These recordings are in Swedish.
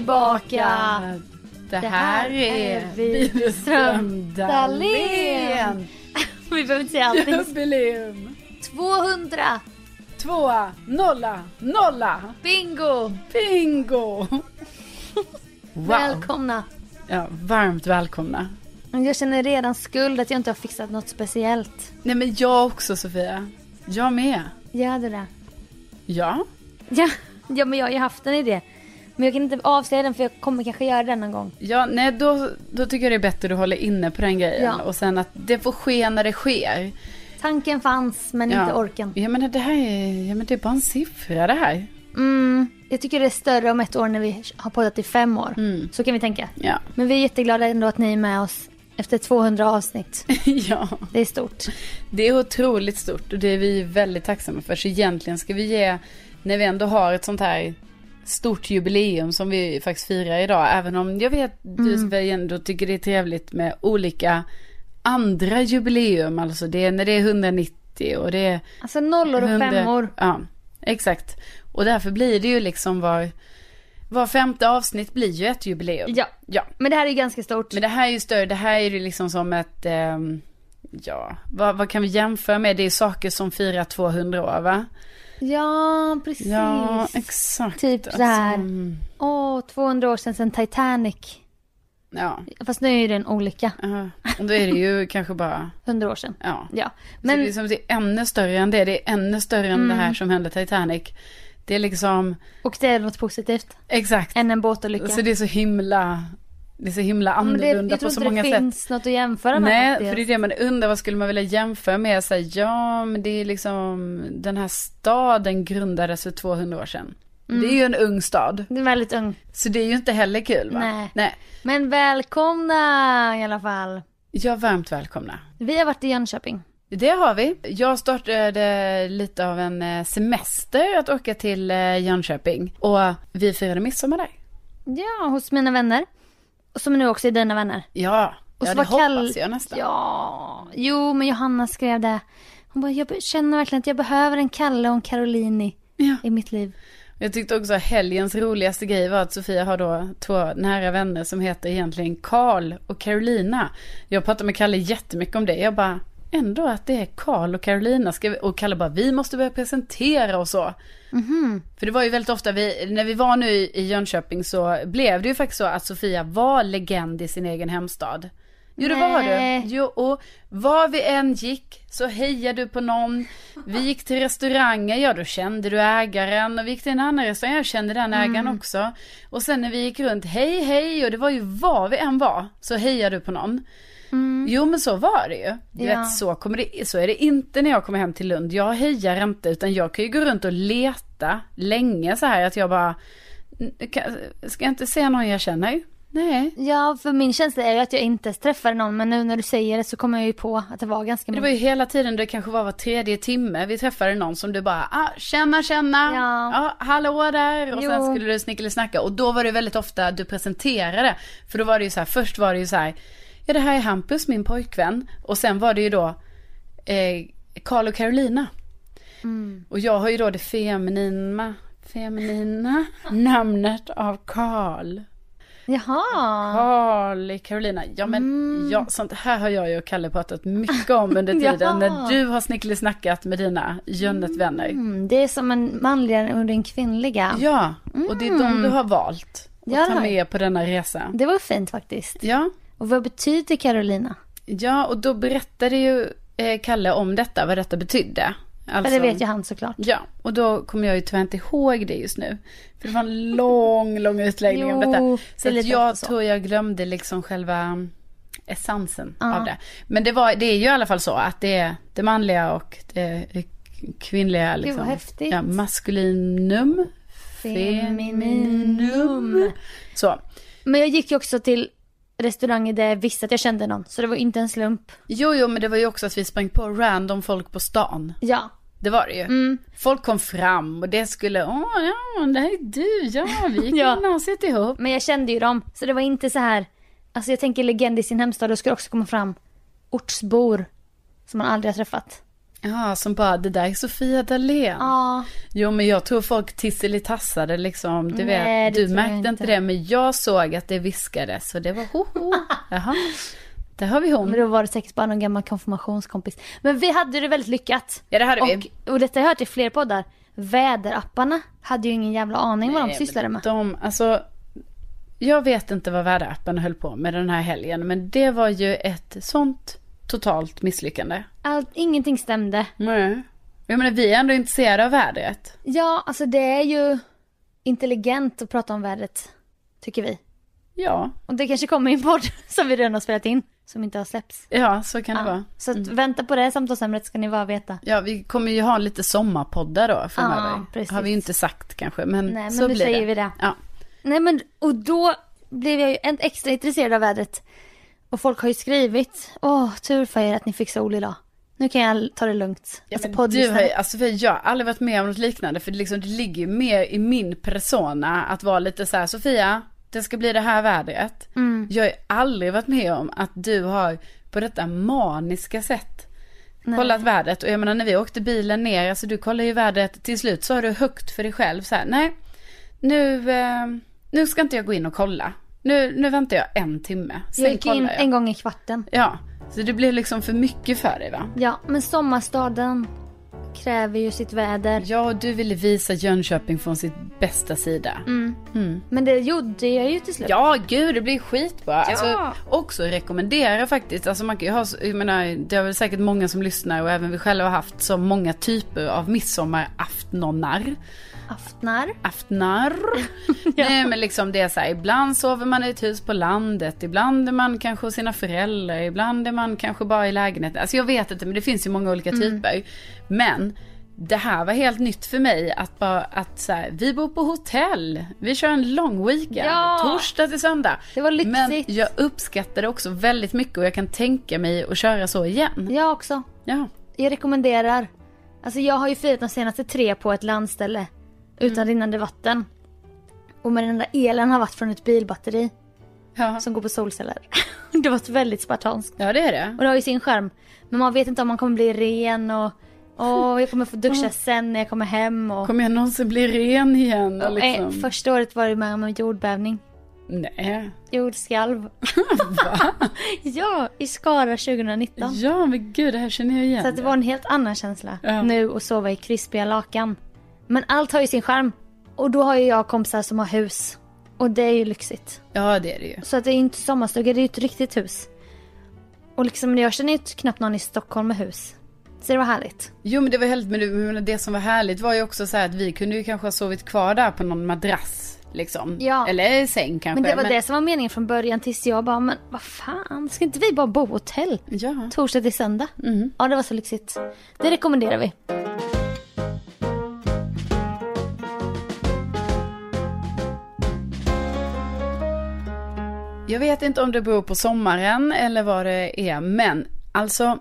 tillbaka. Det här är Widerström Dahlén. Vi behöver inte säga allting. Jubileum. 200! Tvåa, nolla, nolla. Bingo! Bingo. Wow. Välkomna. Ja, varmt välkomna. Jag känner redan skuld att jag inte har fixat något speciellt. Nej men jag också Sofia. Jag med. Gör du det? Ja. Ja, ja men jag har ju haft en idé. Men jag kan inte avslöja den för jag kommer kanske göra den någon gång. Ja, nej då, då tycker jag det är bättre att du håller inne på den grejen. Ja. Och sen att det får ske när det sker. Tanken fanns men Ja. inte orken. Ja men det här är, ja men det är bara en siffra det här. Mm, jag tycker det är större om ett år när vi har poddat i fem år. Mm. Så kan vi tänka. Ja. Men vi är jätteglada ändå att ni är med oss efter 200 avsnitt. ja. Det är stort. Det är otroligt stort och det är vi väldigt tacksamma för. Så egentligen ska vi ge, när vi ändå har ett sånt här stort jubileum som vi faktiskt firar idag. Även om jag vet du Sofia, ändå tycker det är trevligt med olika andra jubileum. Alltså det är när det är 190 och det är Alltså nollor och 100 femmor. Ja, exakt. Och därför blir det ju liksom var, var femte avsnitt blir ju ett jubileum. Ja, Ja. men det här är ju ganska stort. Men det här är ju större, det här är ju liksom som ett, ehm, ja, vad, vad kan vi jämföra med? Det är saker som firar 200 år va? Ja, precis. Ja, exakt. Typ så här. Alltså, mm, Åh, 200 år sedan sedan Titanic. ja, Fast nu är det en olycka. ja. och då är det ju kanske bara, 100 år sedan. ja. Ja, Men... Så det, är som, det är ännu större än det, det är ännu större än det här som hände Titanic. Det är liksom, och det är något positivt. exakt. Än en båtolycka. Så det är så himla, det är så himla men det, annorlunda jag tror på så inte många det sätt. finns något att jämföra med Nej, faktiskt. för det är det man undrar, vad skulle man vilja jämföra med? Så här, ja, men det är liksom, den här staden grundades för 200 år sedan. Mm. Det är ju en ung stad. Det är väldigt ung. Så det är ju inte heller kul va? Nej. Nej. Men välkomna i alla fall. Ja, varmt välkomna. Vi har varit i Jönköping. Det har vi. Jag startade lite av en eh, semester att åka till eh, Jönköping. Och vi firade midsommar där. Ja, hos mina vänner. Och som nu också är dina vänner. Ja, Och ja så det var hoppas Kall- jag nästan. Ja, jo men Johanna skrev det. Hon bara, jag känner verkligen att jag behöver en Kalle och en Carolini Ja. i mitt liv. Jag tyckte också att helgens roligaste grej var att Sofia har då två nära vänner som heter egentligen Karl och Carolina. Jag pratade med Kalle jättemycket om det. Jag bara, ändå att det är Karl och Carolina. Ska vi... Och Kalle bara, vi måste börja presentera och så. För det var ju väldigt ofta, vi, när vi var nu i Jönköping så blev det ju faktiskt så att Sofia var legend i sin egen hemstad. Jo det var du. Jo, och var vi än gick så hejade du på någon. Vi gick till restauranger, ja då kände du ägaren. Och vi gick till en annan restaurang, jag kände den ägaren också. Och sen när vi gick runt, hej hej, och det var ju var vi än var så hejade du på någon. Jo men så var det ju. Du Ja. vet så, kommer det, så är det inte när jag kommer hem till Lund. Jag hejar inte utan jag kan ju gå runt och leta länge så här att jag bara, "N- kan- ska jag inte se någon jag känner? Nej. Ja, för min känsla är ju att jag inte träffade någon. Men nu när du säger det så kommer jag ju på att det var ganska Det många. var ju hela tiden, det kanske var var tredje timme vi träffade någon som du bara, ah, känna, känna, Ja. ja. hallå där. Och sen Jo. skulle du snickelisnacka. Och då var det väldigt ofta du presenterade. För då var det ju så här, först var det ju så här, ja det här är Hampus, min pojkvän. Och sen var det ju då eh, och Carolina. Mm. Och jag har ju då det feminina, feminina namnet av Karl. Jaha. Karl i Carolina. Ja men Mm. ja, sånt här har jag ju och Kalle pratat mycket om under tiden. När du har snickelisnackat med dina Jönnet-vänner. Mm, det är som en manligare och en kvinnliga. Ja, och det är de du har valt att Ja, ta med på denna resa. Det var fint faktiskt. Ja, Och vad betyder Carolina? ja och då berättade ju eh, Kalle om detta, vad detta betydde. Alltså, För det vet ju han såklart. Ja, och då kommer jag ju tyvärr inte ihåg det just nu. För det var en lång, lång utläggning om Jo, detta. det Så att lite jag så. tror jag glömde liksom själva essensen Ja. av det. Men det, var, det är ju i alla fall så att det är det manliga och det kvinnliga. Liksom, vad häftigt. Ja, maskulinum. Femininum. Så. Men jag gick ju också till restauranger där jag visste att jag kände någon. Så det var inte en slump. Jo, jo, men det var ju också att vi sprang på random folk på stan. Ja. Det var det ju. Mm. Folk kom fram och det skulle, åh ja, det här är du, ja, vi gick Ja. gymnasiet ihop. Men jag kände ju dem. Så det var inte så här. Alltså jag tänker legend i sin hemstad. Då det också komma fram ortsbor. Som man aldrig har träffat. Ja, som bara, det där är Sofia Dalén. Ja, Jo, men jag tror folk tisselitassade liksom. Du Nej, vet, du märkte inte inte. det, men jag såg att det viskades. Och det var hoho. Jaha, där har vi hon. men då var det säkert bara någon gammal konfirmationskompis. Men vi hade det väldigt lyckat. Ja, det hade vi. Och, detta har jag hört i fler poddar. Väderapparna hade ju ingen jävla aning vad de Nej, sysslade med. De, alltså, jag vet inte vad väderappen höll på med den här helgen, men det var ju ett sånt totalt misslyckande. Allt, ingenting stämde. Nej. Jag menar, vi är ändå intresserade av vädret. Ja, alltså det är ju intelligent att prata om vädret. Tycker vi. Ja, Och det kanske kommer i en podd som vi redan har spelat in. Som inte har släppts. ja så kan det Ja, vara. så att vänta på det samtalsämnet ska ni bara veta. Ja, vi kommer ju ha lite sommarpoddar då framöver. Ja, precis. Har vi ju inte sagt kanske, men, Nej, men så nu blir säger det. vi det. Ja. Nej men, och då blev jag ju extra intresserad av vädret. Och folk har ju skrivit, åh tur för er att ni fick sol idag. Nu kan jag ta det lugnt. Ja, alltså du har alltså jag har aldrig varit med om något liknande för det, liksom, det ligger ju mer i min persona att vara lite så här Sofia, det ska bli det här vädret. Mm. Jag har aldrig varit med om att du har på detta maniska sätt Nej. kollat vädret. Och jag menar när vi åkte bilen ner, alltså du kollar ju vädret, till slut så har du högt för dig själv så här, nej, nu, eh, nu ska inte jag gå in och kolla. Nu, nu väntar jag en timme, sen Jag gick in jag. en gång i kvarten. Ja, så det blir liksom för mycket för dig va? Ja, men sommarstaden kräver ju sitt väder. Ja, du ville visa Jönköping från sitt bästa sida. Mm. Mm. Men det gjorde jag ju till slut. Ja, gud, det blir skitbra. Alltså, också rekommendera faktiskt. Alltså man kan ju ha, jag menar, det är väl säkert många som lyssnar och även vi själva har haft så många typer av midsommaraftonar. Aftnar. Aftnar. Nej men liksom det är så här, ibland sover man i ett hus på landet, ibland är man kanske hos sina föräldrar, ibland är man kanske bara i lägenheten. Alltså jag vet inte men det finns ju många olika typer. Men det här var helt nytt för mig att bara att så här, vi bor på hotell, vi kör en lång weekend, Ja. torsdag till söndag. Det var lyxigt. Men jag uppskattar det också väldigt mycket och jag kan tänka mig att köra så igen. Jag också. Ja. Jag rekommenderar. Alltså jag har ju firat de senaste tre på ett landställe. Utan Mm. rinnande vatten. Och med den där elen har varit från ett bilbatteri. Ja. Som går på solceller. det var ett väldigt spartanskt. ja, det är det. Och det har ju sin skärm. Men man vet inte om man kommer bli ren och... Åh, jag kommer få duscha sen när jag kommer hem och... Kommer jag någonsin bli ren igen? Och eh, liksom... första året var det med om en jordbävning. Nej. Jordskalv. Va? ja, i Skara 2019. Ja men gud det här känner jag igen. Så det var en helt annan känsla Ja. nu att sova i krispiga lakan. Men allt har ju sin charm. Och då har ju jag kompisar som har hus. Och det är ju lyxigt. Ja det är det ju. Så att det är inte sommarstuga, det är ju ett riktigt hus. Och liksom jag känner ju knappt någon i Stockholm med hus. Så det var härligt. Jo men det var helt, men det, men det som var härligt var ju också så här att vi kunde ju kanske ha sovit kvar där på någon madrass. Liksom. Ja. Eller säng kanske. Men det var det som var meningen från början tills jag bara, men vad fan, ska inte vi bara bo hotell? Ja. Torsdag till söndag. Mm. Ja, det var så lyxigt. Det rekommenderar vi. Jag vet inte om det beror på sommaren eller vad det är. Men alltså,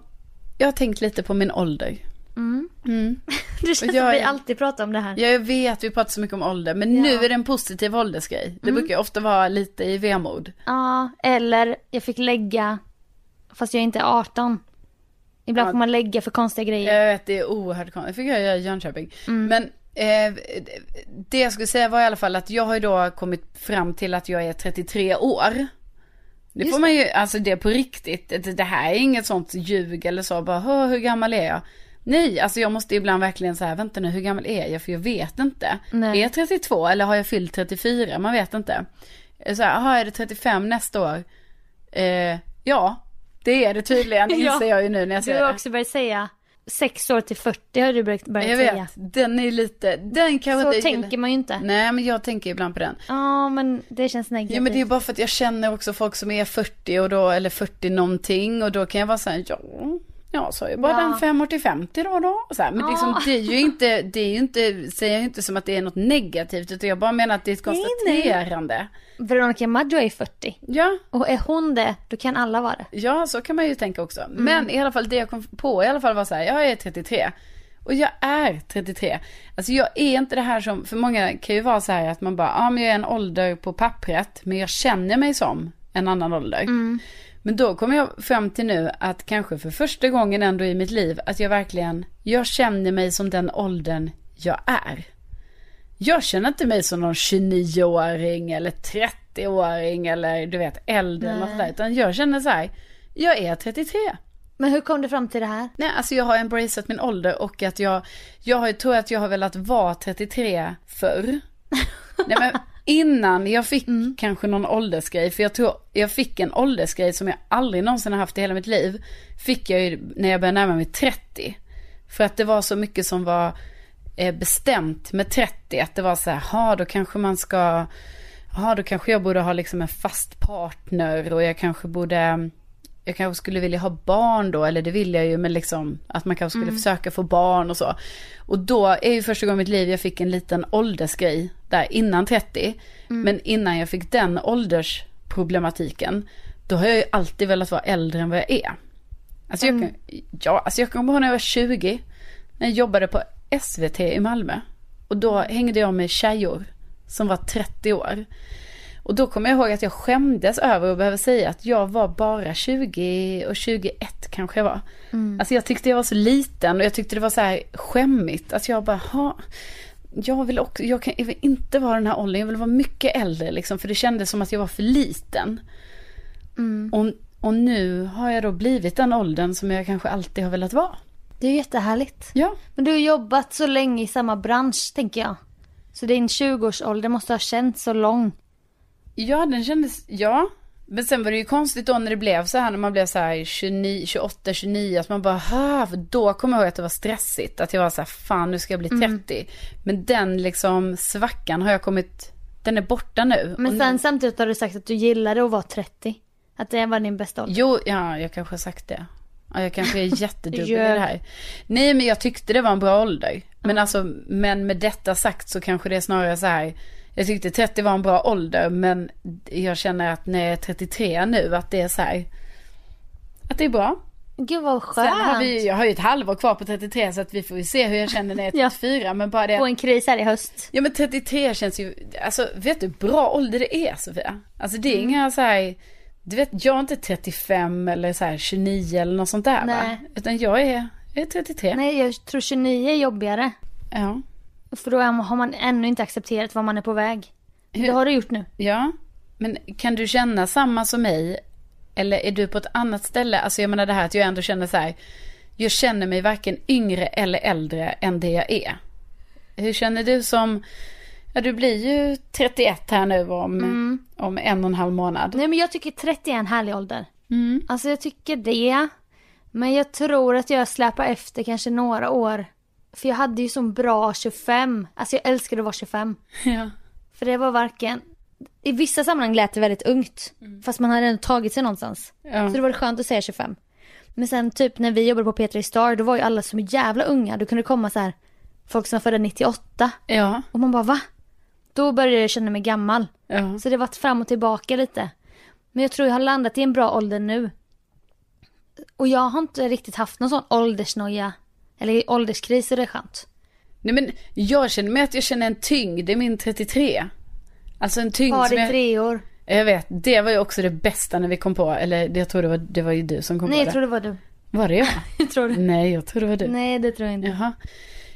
jag har tänkt lite på min ålder. Mm. Mm. Det känns som jag vi är- alltid pratar om det här. Ja, jag vet, vi pratar så mycket om ålder. Men Ja. nu är det en positiv åldersgrej. Det brukar ju ofta vara lite i vemod. Ja, eller jag fick lägga, fast jag är inte 18. Ibland Ja. får man lägga för konstiga grejer. Jag vet, det är oerhört konstigt. Det fick jag göra i Jönköping. Mm. Men eh, det jag skulle säga var i alla fall att jag har ju då kommit fram till att jag är 33 år. Det Just får man ju, alltså det är på riktigt. Det, här är inget sånt ljug eller så, bara "Hå, hur gammal är jag? Nej, alltså jag måste ibland verkligen säga, vänta nu, hur gammal är jag? För jag vet inte. Nej. Är jag 32 eller har jag fyllt 34? Man vet inte. Så här, aha, är det 35 nästa år? Eh, ja, det är det tydligen, Ja. inser jag ju nu när jag Du säger har det. också börjat säga 6 år till 40 har du börjat, börjat Jag säga. vet, den är lite, den kanske Så inte... tänker man ju inte. Nej men jag tänker ibland på den. Ja, men det känns negativt. Ja men det är bara för att jag känner också folk som är 40 och då, eller 40 någonting och då kan jag vara såhär, ja, ja så är bara Ja. den 5 år till 50 då och då. Och så här, men Ja. liksom, det är ju inte, det är ju inte, säger jag inte som att det är något negativt utan jag bara menar att det är ett Nej, nej. konstaterande. Veronica Maggio är 40. Ja, Och är hon det, då kan alla vara det. ja så kan man ju tänka också. Mm. Men i alla fall det jag kom på i alla fall var så här, jag är 33. Och jag är 33. Alltså jag är inte det här som, för många kan ju vara så här att man bara, ja men jag är en ålder på pappret, men jag känner mig som en annan ålder. Men då kommer jag fram till nu att kanske för första gången ändå i mitt liv att jag verkligen, jag känner mig som den åldern jag är. Jag känner inte mig som någon 29-åring eller 30-åring eller du vet äldre eller något där. Utan jag känner så här, jag är 33. Men hur kom du fram till det här? Nej, alltså jag har embraceat min ålder och att jag, jag tror att jag har velat vara 33 förr. Nej men innan jag fick mm. kanske någon åldersgrej, för jag tror jag fick en åldersgrej som jag aldrig någonsin har haft i hela mitt liv. Fick jag ju när jag började närma mig 30. För att det var så mycket som var eh, bestämt med 30, att det var så här, ha då kanske man ska, ja då kanske jag borde ha liksom en fast partner och jag kanske borde jag kanske skulle vilja ha barn då, eller det vill jag ju, men liksom att man kanske skulle mm. försöka få barn och så. Och då är ju första gången i mitt liv jag fick en liten åldersgrej där innan 30. Mm. Men innan jag fick den åldersproblematiken, då har jag ju alltid velat vara äldre än vad jag är. Alltså jag, mm. kan, ja, alltså jag kommer ihåg när jag var 20, när jag jobbade på SVT i Malmö. Och då hängde jag med tjejor som var 30 år. Och då kommer jag ihåg att jag skämdes över att behöva säga att jag var bara 20 och 21 kanske jag var. Mm. Alltså jag tyckte jag var så liten och jag tyckte det var så här skämmigt. Alltså jag bara, ha, jag vill också, jag, kan, jag vill inte vara den här åldern, jag vill vara mycket äldre liksom. För det kändes som att jag var för liten. Mm. Och, och nu har jag då blivit den åldern som jag kanske alltid har velat vara. Det är jättehärligt. Ja. Men du har jobbat så länge i samma bransch tänker jag. Så din 20-årsålder måste ha känts så lång. Ja, den kändes, ja. Men sen var det ju konstigt då när det blev så här, när man blev så här 29, 28, 29, att man bara, för då kommer jag ihåg att det var stressigt. Att jag var så här, fan nu ska jag bli 30. Mm. Men den liksom svackan har jag kommit, den är borta nu. Men sen nu... samtidigt har du sagt att du gillade att vara 30. Att det var din bästa ålder. Jo, ja, jag kanske har sagt det. Ja, jag kanske är jättedum i det här. Nej, men jag tyckte det var en bra ålder. Men mm. alltså, men med detta sagt så kanske det är snarare så här, jag tyckte 30 var en bra ålder men jag känner att när jag är 33 nu att det är så här, att det är bra. Gud vad skönt. Sen har vi, jag har ju ett halvår kvar på 33 så att vi får ju se hur jag känner när jag är 34. ja. men bara det. Få en kris här i höst. Ja men 33 känns ju, alltså vet du hur bra ålder det är Sofia? Alltså det är mm. inga så här, du vet jag är inte 35 eller så här 29 eller något sånt där Nej. va? Utan jag är, jag är 33. Nej jag tror 29 är jobbigare. Ja. För då har man ännu inte accepterat var man är på väg. Hur? Det har du gjort nu. Ja, men kan du känna samma som mig? Eller är du på ett annat ställe? Alltså jag menar det här att jag ändå känner så här. Jag känner mig varken yngre eller äldre än det jag är. Hur känner du som, ja du blir ju 31 här nu om, mm. om en och en halv månad. Nej men jag tycker 30 är en härlig ålder. Mm. Alltså jag tycker det. Men jag tror att jag släpar efter kanske några år för jag hade ju så bra 25. Alltså jag älskade att vara 25. Ja. För det var varken... I vissa sammanhang lät det väldigt ungt. Mm. Fast man hade ändå tagit sig någonstans. Ja. Så det var skönt att säga 25. Men sen typ när vi jobbade på P3 Star då var ju alla så jävla unga. Då kunde det komma så här folk som var födda 98. Ja. Och man bara va? Då började jag känna mig gammal. Ja. Så det var fram och tillbaka lite. Men jag tror jag har landat i en bra ålder nu. Och jag har inte riktigt haft någon sån åldersnoja eller i ålderskris är det skönt. Nej men jag känner mig att jag känner en tyngd i min 33. Alltså en tyngd Har i tre år. Jag vet, det var ju också det bästa när vi kom på, eller jag tror det var, det var ju du som kom Nej, på det. Nej jag tror det var du. Var det jag? jag tror det. Nej jag tror det var du. Nej det tror jag inte. Jaha.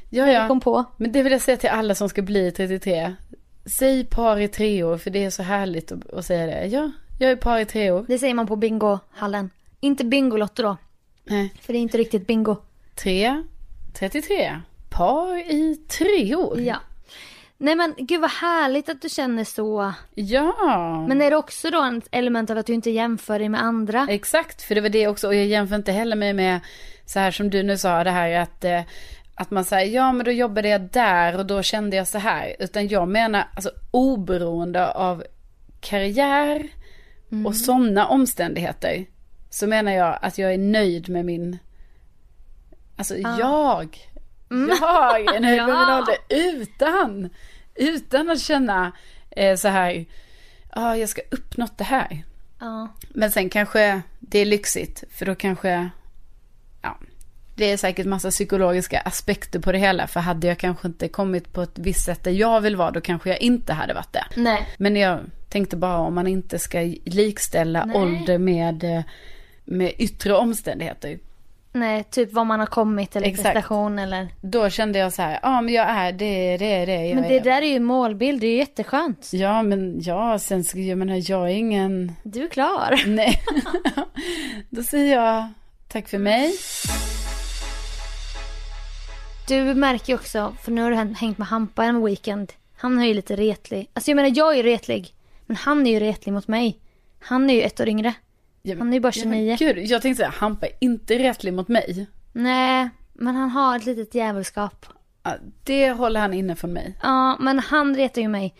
Ja ja. kom på. Men det vill jag säga till alla som ska bli 33. Säg par i tre år för det är så härligt att, att säga det. Ja, jag är par i tre år. Det säger man på bingohallen. Inte Bingolotto då. Nej. För det är inte riktigt bingo. Tre, 33. Par i tre år. Ja. Nej men gud vad härligt att du känner så. Ja. Men är det också då ett element av att du inte jämför dig med andra? Exakt, för det var det också. Och jag jämför inte heller mig med så här som du nu sa det här att eh, att man säger ja men då jobbade jag där och då kände jag så här. Utan jag menar alltså oberoende av karriär mm. och sådana omständigheter. Så menar jag att jag är nöjd med min Alltså ah. jag, mm. jag är nöjd ja. med min ålder utan, utan att känna eh, så här, ja ah, jag ska uppnått det här. Ah. Men sen kanske det är lyxigt för då kanske, ja, det är säkert massa psykologiska aspekter på det hela. För hade jag kanske inte kommit på ett visst sätt där jag vill vara, då kanske jag inte hade varit det. Nej. Men jag tänkte bara om man inte ska likställa Nej. ålder med, eh, med yttre omständigheter. Nej, typ var man har kommit eller Exakt. prestation eller. Då kände jag så här, ja men jag är det, det det. Jag men det är. där är ju målbild, det är ju jätteskönt. Ja men ja, sen ska jag menar jag är ingen. Du är klar. Nej. Då säger jag tack för mig. Du märker ju också, för nu har du hängt med Hampa en weekend. Han är ju lite retlig. Alltså jag menar jag är ju retlig. Men han är ju retlig mot mig. Han är ju ett år yngre. Ja, han är ju bara 29. Ja, gud, jag tänkte säga, Hampa är inte retlig mot mig. Nej, men han har ett litet djävulskap. Ja, det håller han inne från mig. Ja, men han retar ju mig.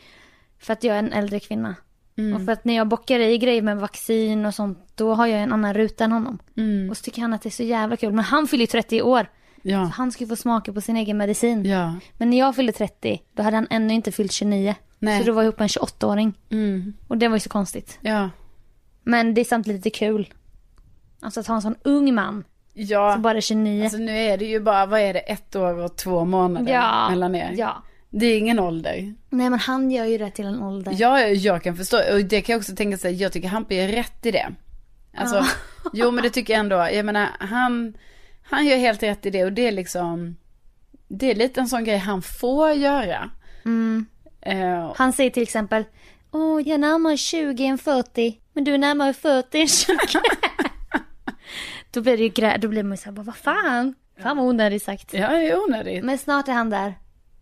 För att jag är en äldre kvinna. Mm. Och för att när jag bockar i grejer med vaccin och sånt, då har jag en annan ruta än honom. Mm. Och så tycker han att det är så jävla kul. Men han fyller ju 30 år. Ja. Så han ska ju få smaka på sin egen medicin. Ja. Men när jag fyllde 30, då hade han ännu inte fyllt 29. Nej. Så då var jag ihop med en 28-åring. Mm. Och det var ju så konstigt. Ja. Men det är samtidigt lite kul. Alltså att ha en sån ung man. Ja. Som bara är 29. Alltså nu är det ju bara, vad är det, ett år och två månader ja. mellan er. Ja. Det är ingen ålder. Nej men han gör ju det till en ålder. Ja, jag kan förstå. Och det kan jag också tänka sig, jag tycker Hampe är rätt i det. Alltså, ja. jo men det tycker jag ändå. Jag menar, han, han gör helt rätt i det och det är liksom, det är lite en sån grej han får göra. Mm. Uh, han säger till exempel, åh jag är närmare 20 än 40, men du är närmare 40 än 20. då blir det ju grä, då blir man ju såhär, vad fan? Fan vad onödigt sagt. Ja, det är onödigt. Men snart är han där.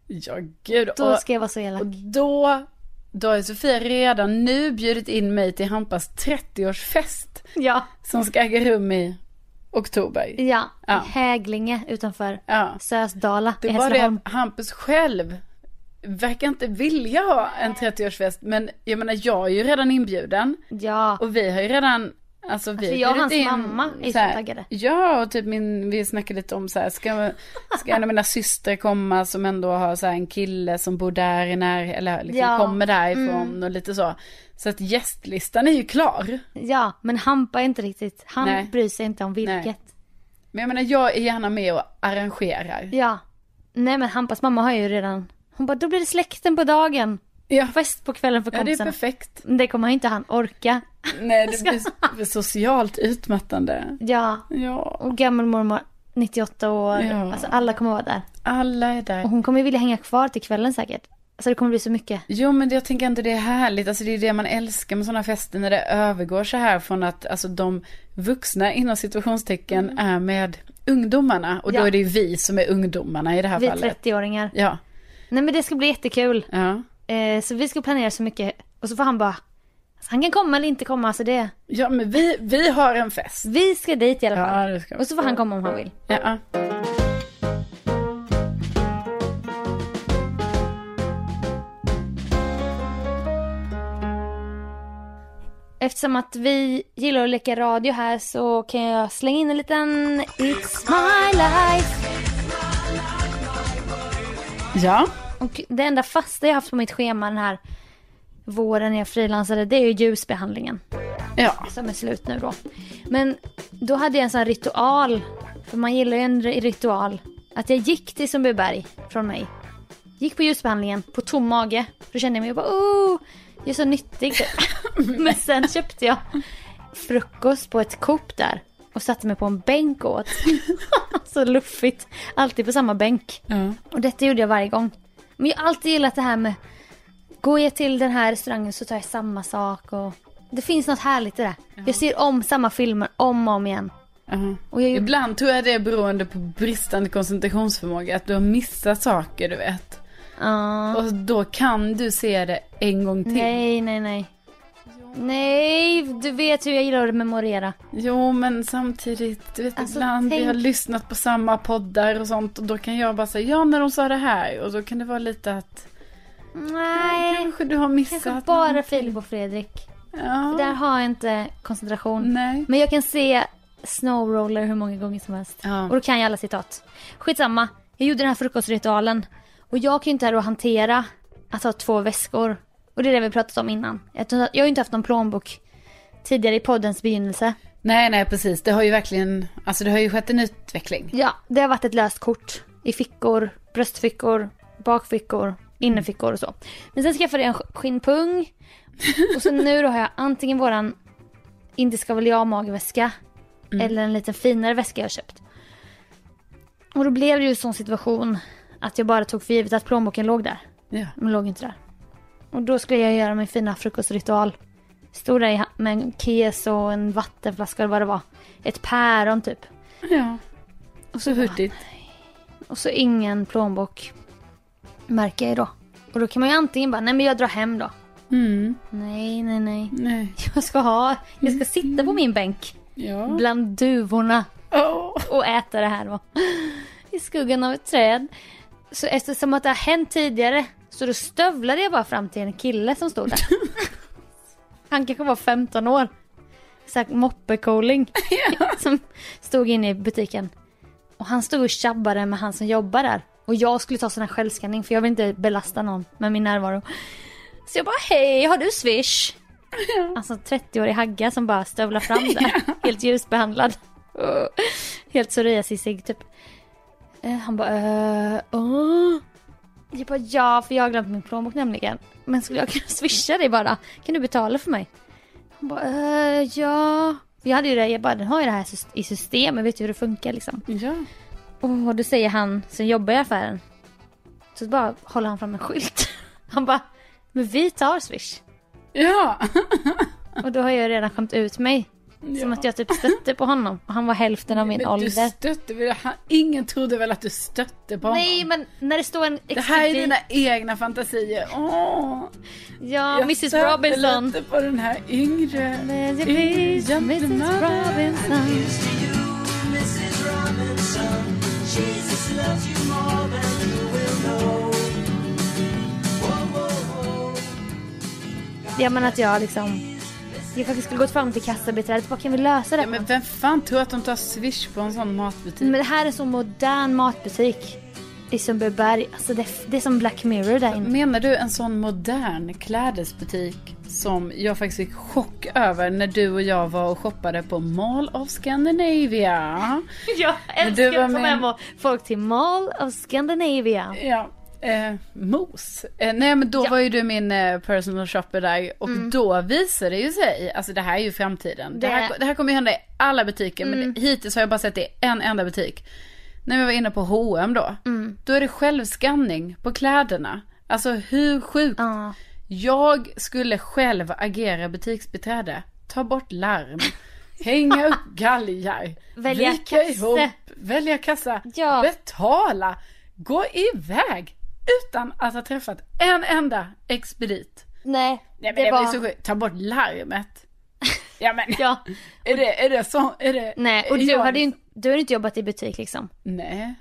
Ja, gud. Då ska jag vara så elak. Och då, då har Sofia redan nu bjudit in mig till Hampas 30-årsfest. Ja. Som ska äga rum i oktober. Ja, ja. Häglinge utanför ja. Sösdala Det var det Hampus själv verkar inte vilja ha en 30-årsfest. Men jag menar jag är ju redan inbjuden. Ja. Och vi har ju redan Alltså, vi alltså jag och hans in, mamma är så, taggade. Ja, och typ min, vi snackade lite om så här, ska, ska en av mina systrar komma som ändå har så här, en kille som bor där i när, eller liksom ja. kommer därifrån mm. och lite så. Så att gästlistan är ju klar. Ja, men Hampa är inte riktigt, han Nej. bryr sig inte om vilket. Nej. Men jag menar jag är gärna med och arrangerar. Ja. Nej men Hampas mamma har ju redan, hon bara då blir det släkten på dagen. Ja. Fest på kvällen för kompisarna. Ja, det är perfekt. Det kommer inte han orka. Nej, det blir socialt utmattande. Ja. ja. Och gammelmormor 98 år. Ja. Alltså alla kommer vara där. Alla är där. Och hon kommer vilja hänga kvar till kvällen säkert. Alltså det kommer bli så mycket. Jo men jag tänker inte det är härligt. Alltså det är det man älskar med sådana fester. När det övergår så här från att alltså de vuxna inom situationstecken mm. är med ungdomarna. Och ja. då är det ju vi som är ungdomarna i det här vi fallet. Vi 30-åringar. Ja. Nej men det ska bli jättekul. Ja. Eh, så vi ska planera så mycket. Och så får han bara Alltså, han kan komma eller inte komma, alltså det... Ja, men vi, vi har en fest. Vi ska dit i alla fall. Ja, och så får han komma om han vill. Ja. Eftersom att vi gillar att leka radio här så kan jag slänga in en liten It's my life. Ja. Och det enda fasta jag haft på mitt schema den här våren när jag frilansade, det är ju ljusbehandlingen. Ja. Som är slut nu då. Men då hade jag en sån här ritual, för man gillar ju en ritual. Att jag gick till Sundbyberg från mig. Gick på ljusbehandlingen på tom mage. Då kände jag mig bara oh, jag är så nyttig. Men sen köpte jag frukost på ett Coop där. Och satte mig på en bänk åt. så luffigt. Alltid på samma bänk. Mm. Och detta gjorde jag varje gång. Men jag har alltid gillat det här med Går jag till den här restaurangen så tar jag samma sak och det finns något härligt i det. Uh-huh. Jag ser om samma filmer om och om igen. Uh-huh. Och jag... Ibland tror jag det är beroende på bristande koncentrationsförmåga. Att du har missat saker du vet. Uh. Och då kan du se det en gång till. Nej, nej, nej. Nej, du vet hur jag gillar att memorera. Jo, men samtidigt, du vet alltså, ibland tänk... vi har lyssnat på samma poddar och sånt och då kan jag bara säga ja när de sa det här och då kan det vara lite att Nej. Kanske du har missat Kanske bara någonting. Filip och Fredrik. Ja. För där har jag inte koncentration. Nej. Men jag kan se Snowroller hur många gånger som helst. Ja. Och då kan jag alla citat. Skitsamma. Jag gjorde den här frukostritualen. Och jag kan ju inte här hantera att ha två väskor. Och det är det vi pratat om innan. Jag har ju inte haft någon plånbok tidigare i poddens begynnelse. Nej, nej precis. Det har ju verkligen, alltså det har ju skett en utveckling. Ja, det har varit ett löst kort. I fickor, bröstfickor, bakfickor, innerfickor och så. Men sen skaffade jag en skinnpung Och så nu då har jag antingen våran inte ska väl jag magväska mm. eller en lite finare väska jag köpt. Och då blev det ju en sån situation att jag bara tog för givet att plånboken låg där. Ja. Men låg inte där. Och då skulle jag göra min fina frukostritual. Stod där med en kes och en vattenflaska eller vad det var. Ett päron typ. Ja. Och så hurtigt. Och så ingen plånbok. Märker jag då. Och då kan man ju antingen bara, nej men jag drar hem då. Mm. Nej, nej, nej. Nej. Jag ska ha, jag ska sitta på min bänk. Ja. Bland duvorna. Oh. Och äta det här då. I skuggan av ett träd. Så eftersom att det har hänt tidigare så då stövlade jag bara fram till en kille som stod där. Han kanske var 15 år. Såhär moppecooling. som stod inne i butiken. Och han stod och tjabbade med han som jobbar där. Och jag skulle ta sån här självskanning för jag vill inte belasta någon med min närvaro. Så jag bara hej, har du swish? Ja. Alltså 30-årig hagga som bara stövlar fram där. Helt ljusbehandlad. Helt psoriasisig typ. Eh, han bara uh, uh. Jag bara ja, för jag har glömt min plånbok nämligen. Men skulle jag kunna swisha dig bara? Kan du betala för mig? Han bara uh, ja. Jag hade ju det, jag bara den har ju det här i systemet, vet ju hur det funkar liksom. Ja. Och då säger han som jobbar i affären. Så bara håller han fram en skylt. Han bara, men vi tar swish. Ja. och då har jag redan skämt ut mig. Ja. Som att jag typ stötte på honom. Han var hälften av min men ålder. Du stötte väl? Ingen trodde väl att du stötte på honom? Nej men när det står en expedit... Det här är dina egna fantasier. Åh. Ja, jag Mrs Robinson. Jag lite på den här yngre... Mrs Robinson. Know. Ja men att jag liksom jag faktiskt skulle gått fram till kassabiträdet bara kan vi lösa det? Ja, men vem fan tror att de tar swish på en sån matbutik? Men det här är så modern matbutik. I Sundbyberg. Alltså det, det är som Black Mirror där inne. Menar du en sån modern klädesbutik som jag faktiskt fick chock över när du och jag var och shoppade på Mall of Scandinavia? jag älskar att ta med folk till Mall of Scandinavia. Ja, Eh, mos. Eh, nej men då ja. var ju du min eh, personal shopper där och mm. då visade det ju sig, alltså det här är ju framtiden. Det, det, här, det här, kommer ju hända i alla butiker mm. men hittills har jag bara sett det i en enda butik. När vi var inne på H&M då, mm. då är det självskanning på kläderna. Alltså hur sjukt? Uh. Jag skulle själv agera butiksbiträde, ta bort larm. Hänga upp galgar, välja vika ihop, välja kassa, ja. betala, gå iväg utan att ha träffat en enda expedit. Nej, Nej men det, var... så sjukt. Ta bort larmet. Ja men, ja. är, det, är det så? Är det, Nej, och du jag... hade ju du hade inte jobbat i butik liksom. Nej.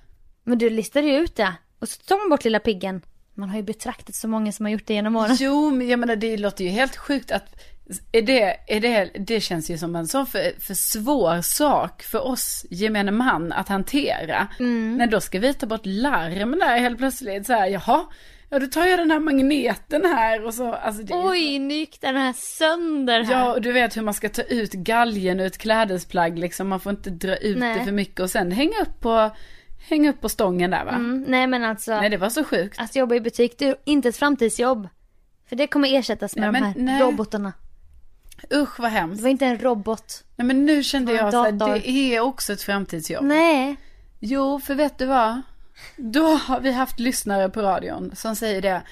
Men du listade ju ut det. Och så tar man bort lilla piggen. Man har ju betraktat så många som har gjort det genom åren. Jo, men jag menar det låter ju helt sjukt att är det, är det, det känns ju som en sån för, för svår sak för oss gemene man att hantera. Mm. Men då ska vi ta bort larm där helt plötsligt så här, jaha, ja då tar jag den här magneten här och så. Alltså det Oj, nu gick den här sönder här. Ja, och du vet hur man ska ta ut galgen ur ett klädesplagg liksom, man får inte dra ut Nej. det för mycket och sen hänga upp på Hänga upp på stången där va? Mm, nej men alltså. Nej det var så sjukt. Att jobba i butik, det är inte ett framtidsjobb. För det kommer ersättas med nej, de här nej. robotarna. Usch vad hemskt. Det var inte en robot. Nej men nu kände jag att det är också ett framtidsjobb. Nej. Jo, för vet du vad? Då har vi haft lyssnare på radion som säger det.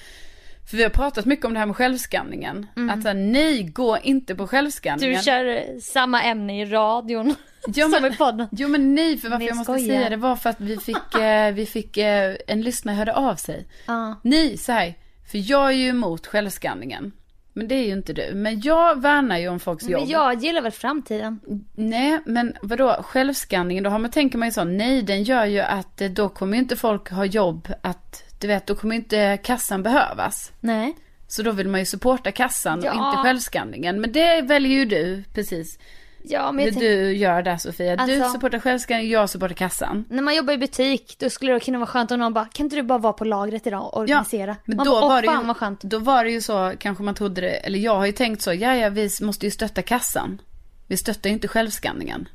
För vi har pratat mycket om det här med självskanningen. Mm. Att så nej, gå inte på självskanningen. Du kör samma ämne i radion. Jo men, som i podden. Jo men nej, för varför jag måste skojar. säga det var för att vi fick, eh, vi fick eh, en lyssnare hörde av sig. Uh. Nej, så här, för jag är ju emot självskanningen. Men det är ju inte du. Men jag värnar ju om folks jobb. Men jag gillar väl framtiden. Nej, men vadå, självskanningen, då har man, tänker man ju så, nej den gör ju att eh, då kommer ju inte folk ha jobb att, du vet, då kommer inte kassan behövas. Nej. Så då vill man ju supporta kassan ja. och inte självskanningen. Men det väljer ju du, precis. Ja, men det du gör där Sofia. Alltså, du supportar självskanning, jag supportar kassan. När man jobbar i butik, då skulle det kunna vara skönt om någon bara, kan inte du bara vara på lagret idag och organisera? Ja, men man då bara, var det ju, skönt. Då var det ju så, kanske man trodde det, eller jag har ju tänkt så, ja ja vi måste ju stötta kassan. Vi stöttar ju inte självskanningen.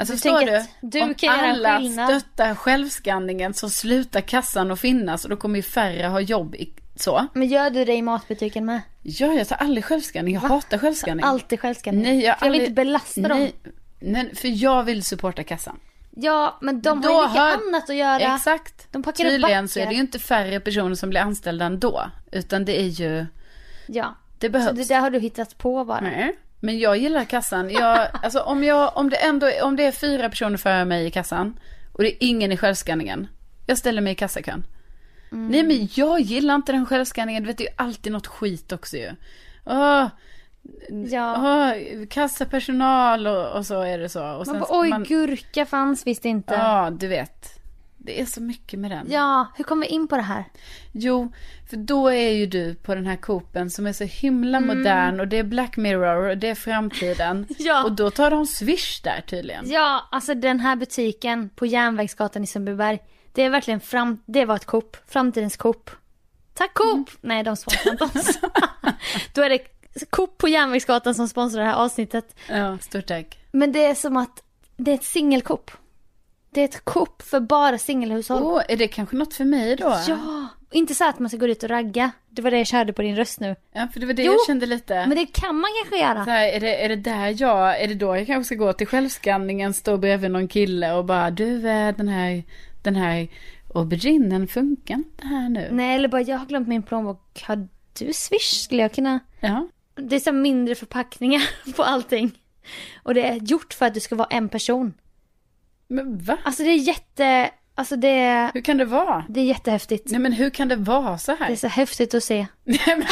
Alltså du förstår du? du om alla stöttar självskanningen så slutar kassan att finnas och då kommer ju färre ha jobb i Så. Men gör du det i matbutiken med? Ja, jag tar aldrig självskanning. Jag hatar självskanning. Alltid självskanning. Nej, jag, För jag vill aldrig... inte belasta dem. Nej, nej, för jag vill supporta kassan. Ja, men de Då har ju mycket hör- annat att göra. Exakt. De packar upp Tydligen så är det ju inte färre personer som blir anställda ändå. Utan det är ju, Ja. det Så behövs. det där har du hittat på bara. Nej. Men jag gillar kassan. Jag, alltså om, jag, om det ändå om det är fyra personer före mig i kassan och det är ingen i självskanningen. Jag ställer mig i kassakön. Mm. Nej men jag gillar inte den självskanningen. Du vet det är ju alltid något skit också ju. Åh, Ja. åh, kassapersonal och, och så är det så. Och Man bara, oj, man- gurka fanns visst inte. Ja, du vet. Det är så mycket med den. Ja, hur kom vi in på det här? Jo, för då är ju du på den här Coopen som är så himla Mm. modern och det är Black Mirror och det är framtiden. Ja. Och då tar de Swish där tydligen. Ja, alltså den här butiken på Järnvägsgatan i Sundbyberg. Det är verkligen fram, det var ett Coop, framtidens Coop. Tack Coop! Mm. Nej, de sponsrar inte oss. Då är det Coop på Järnvägsgatan som sponsrar det här avsnittet. Ja, stort tack. Men det är som att det är ett singelkopp. Det är ett Coop för bara singelhushåll. Åh, är det kanske något för mig då? Ja, inte så att man ska gå ut och ragga. Det var det jag körde på din röst nu. Ja, för det var det Jo, jag kände lite. Men det kan man kanske göra. Så här, är, det, är det där jag, är det då jag kanske ska gå till självskanningen, stå bredvid någon kille och bara du eh, den här, den här auberginen funkar inte här nu. Nej, eller bara jag har glömt min plånbok. Har du swish? Skulle jag kunna... Ja. Det är så mindre förpackningar på allting. Och det är gjort för att du ska vara en person. Men va? Alltså det är jätte... Alltså det är... Hur kan det vara? Det är jättehäftigt. Nej men hur kan det vara så Det är här? så häftigt att se. Nej, men,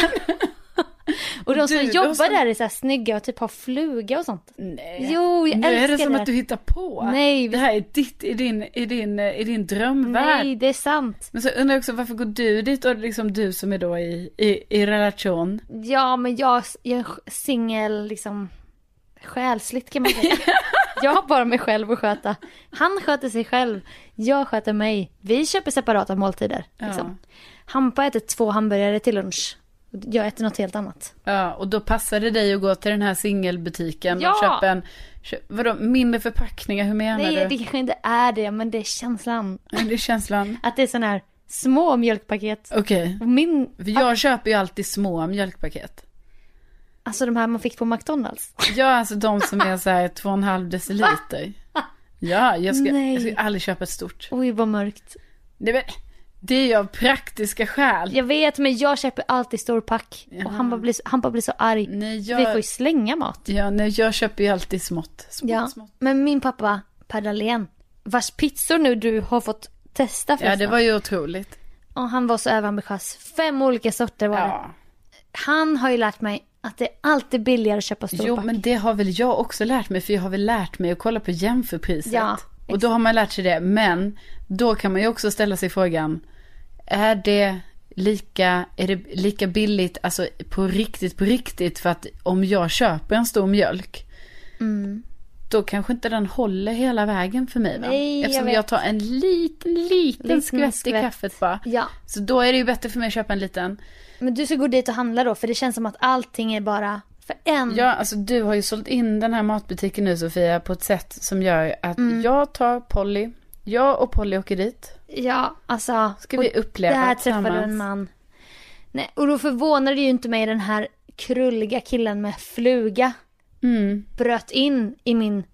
Och de som Du, jobbar som- där är så här snygga och typ har fluga och sånt. nej. Jo, jag nu är det älskar som det. att du hittar på. Nej, Det här är ditt, i din, i din, i din drömvärld. Nej, det är sant. Men så undrar jag också varför går du dit och liksom du som är då i, i, i relation. Ja, men jag, jag är singel liksom själsligt kan man säga. jag har bara mig själv att sköta. Han sköter sig själv. Jag sköter mig. Vi köper separata måltider. Liksom. Hampa äter två hamburgare till lunch. Jag äter något helt annat. Ja, och då passar det dig att gå till den här singelbutiken Ja! och köpa en, köp, vadå, mindre förpackningar, hur menar Nej, du? det kanske inte är det, men det är känslan. Ja, Det är känslan. Att det är sådana här små mjölkpaket. Okej. Och min, jag köper ju alltid små mjölkpaket. Alltså de här man fick på McDonalds. Ja, alltså de som är så här två och en halv deciliter. Ja, jag ska, jag ska aldrig köpa ett stort. Oj, vad mörkt. Det är, det är ju av praktiska skäl. Jag vet, men jag köper alltid stor pack. Jaha. Och han bara, blir, han bara blir så arg. Nej, Vi får ju jag, slänga mat. ja, nej, jag köper ju alltid smått. Smått, Ja, smått. men min pappa Per Dahlén, vars pizzor nu du har fått testa Ja, förresten. det var ju otroligt. Och han var så överambitiös. Fem olika sorter var det. Ja. Han har ju lärt mig att det är alltid billigare att köpa stor Jo, men det har väl jag också lärt mig, för jag har väl lärt mig att kolla på jämförpriset. Ja, och då har man lärt sig det, men då kan man ju också ställa sig frågan, är det lika, är det lika billigt, alltså på riktigt, på riktigt, för att om jag köper en stor mjölk, Mm. då kanske inte den håller hela vägen för mig va? Nej, jag Eftersom vet. jag, tar en liten, liten Liten skvätt i skvätt. kaffet bara. Ja, Så då är det ju bättre för mig att köpa en liten. Men du ska gå dit och handla då för det känns som att allting är bara för en. Ja, alltså du har ju sålt in den här matbutiken nu Sofia på ett sätt som gör att Mm. jag tar Polly, jag och Polly åker dit. Ja, alltså. Ska vi uppleva Där träffade du tillsammans. en man. Nej, och då förvånade det ju inte mig den här krulliga killen med fluga Mm. bröt in i min,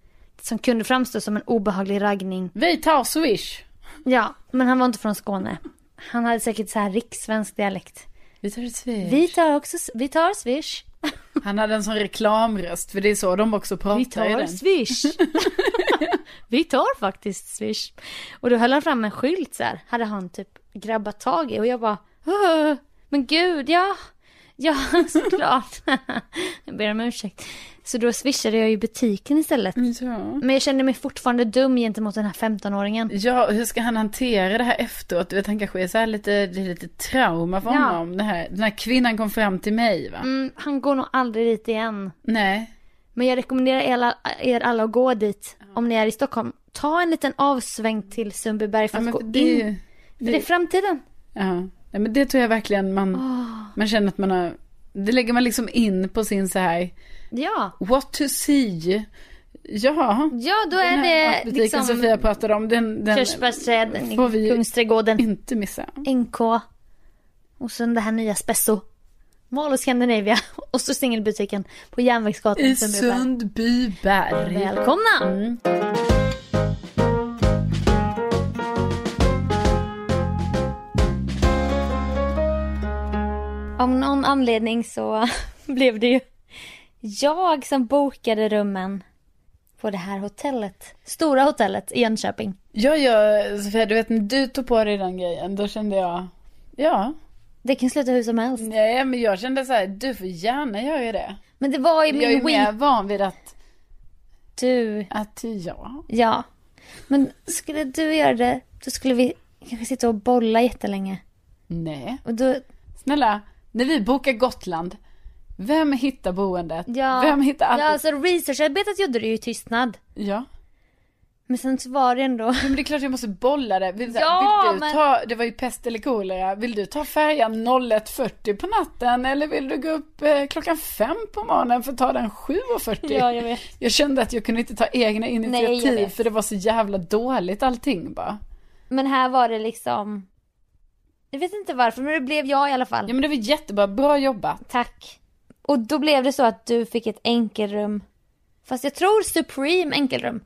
som kunde framstå som en obehaglig raggning. Vi tar Swish. Ja, men han var inte från Skåne. Han hade säkert så här rikssvensk dialekt. Vi tar ett Swish. Vi tar också, vi tar swish. Han hade en sån reklamröst, för det är så de också pratar Vi tar swish. vi tar faktiskt swish. Och då höll han fram en skylt så här. Hade han typ grabbat tag i och jag bara, "Åh, men gud, ja. Ja, såklart. jag ber om ursäkt. Så då swishade jag i butiken istället. Ja. Men jag kände mig fortfarande dum gentemot den här 15-åringen. Ja, hur ska han hantera det här efteråt? Du vet, han kanske är så här lite, det är lite trauma för Ja. honom. Det här, den här kvinnan kom fram till mig va? Mm, han går nog aldrig dit igen. Nej. Men jag rekommenderar er alla, er alla att gå dit om ni är i Stockholm. Ta en liten avsväng till Sundbyberg för Ja, att gå för det, in. ju- För det är framtiden. Ja, Nej, men det tror jag verkligen man, man känner att man har, det lägger man liksom in på sin så här, Ja. what to see. Ja, Ja, då den är här det matbutiken liksom Sofia pratade om, den, den körsbärsträd får vi Kungsträdgården. inte missa. NK. Och sen det här nya Spesso. Mall och Scandinavia. Och så singelbutiken på Järnvägsgatan i Sundbyberg. Välkomna! Mm. Om någon anledning så blev det ju jag som bokade rummen på det här hotellet. Stora hotellet i Jönköping. Ja, ja, Sofia, du vet när du tog på dig den grejen, då kände jag, ja. Det kan sluta hur som helst. Nej, men jag kände så här, du får gärna göra det. Men det var ju min Jag är mer van vid att... Du... Att ja. Ja. Men skulle du göra det, då skulle vi kanske sitta och bolla jättelänge. Nej. Och då... Snälla, när vi bokar Gotland, vem hittar boendet? Ja. Vem hittar allt? Ja, alltså researcharbetet gjorde du ju i tystnad. Ja. Men sen så var det ändå... Men det är klart jag måste bolla det. Vill, ja, vill du men... ta, det var ju pest eller kolera. Vill du ta färjan 01.40 på natten eller vill du gå upp eh, klockan fem på morgonen för att ta den 7.40? Ja, jag vet. Jag kände att jag kunde inte ta egna initiativ Nej, för det var så jävla dåligt allting bara. Men här var det liksom... Jag vet inte varför, men det blev jag i alla fall. Ja men det var jättebra, bra jobbat. Tack. Och då blev det så att du fick ett enkelrum. Fast jag tror Supreme enkelrum.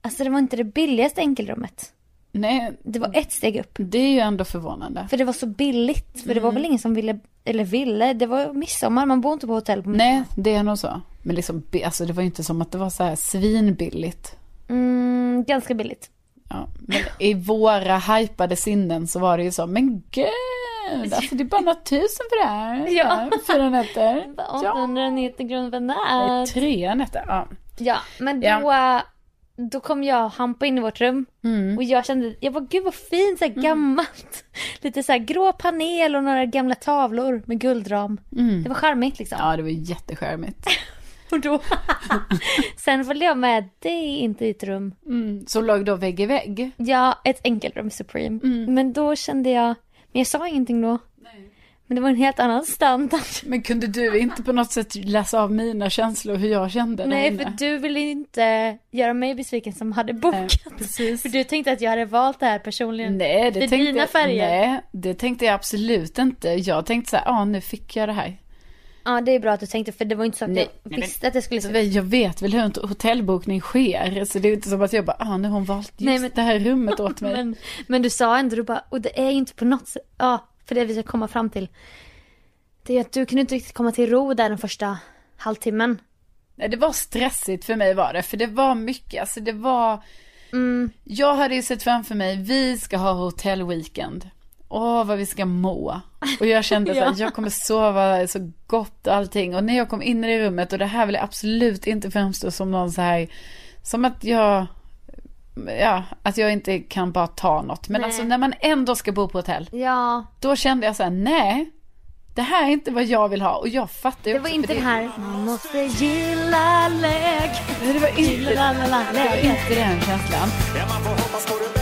Alltså det var inte det billigaste enkelrummet. Nej. Det var ett steg upp. Det är ju ändå förvånande. För det var så billigt. För det var mm. väl ingen som ville, eller ville, det var midsommar, man bor inte på hotell på midsommar. Nej, det är nog så. Men liksom, alltså det var ju inte som att det var så här svinbilligt. Mm, ganska billigt. Ja, men i våra hypade sinnen så var det ju så, men gud, alltså det är bara några tusen för det här. Ja. Fyra nätter. 890 kronor för natt. Tre nätter, ja. Ja, men då, ja. då kom jag och Hampa in i vårt rum. Mm. Och jag kände, jag bara gud vad fint, så här mm. gammalt. Lite så här grå panel och några gamla tavlor med guldram. Mm. Det var charmigt liksom. Ja, det var jättecharmigt. Och då, sen följde jag med dig in till ditt rum. Mm, som låg då vägg i vägg? Ja, ett enkelrum Supreme. Mm. Men då kände jag, men jag sa ingenting då. Nej. Men det var en helt annan standard. Men kunde du inte på något sätt läsa av mina känslor hur jag kände Nej, för du ville inte göra mig besviken som hade bokat. Nej, precis. För du tänkte att jag hade valt det här personligen. Nej, det tänkte dina färger. Nej, det tänkte jag absolut inte. Jag tänkte så här, ja nu fick jag det här. Ja det är bra att du tänkte för det var inte så att nej, jag visste att det skulle se Jag vet väl hur en hotellbokning sker. Så det är inte som att jag bara, ah nu har hon valt just nej, men, det här rummet åt mig. men, men du sa ändå, du bara, och det är inte på något sätt, ja för det vi ska komma fram till. Det är att du kunde inte riktigt komma till ro där den första halvtimmen. Nej det var stressigt för mig var det. För det var mycket, alltså det var mm. Jag hade ju sett framför mig, vi ska ha hotellweekend åh vad vi ska må. Och jag kände ja. så jag kommer sova så gott och allting. Och när jag kom in i rummet, och det här vill jag absolut inte framstå som någon så här, som att jag, ja, att jag inte kan bara ta något. Men nej. alltså när man ändå ska bo på hotell, ja. då kände jag så här, nej, det här är inte vad jag vill ha och jag fattar ju Det var inte det här, man måste gilla läge. Det var inte, det var inte den känslan. Ja,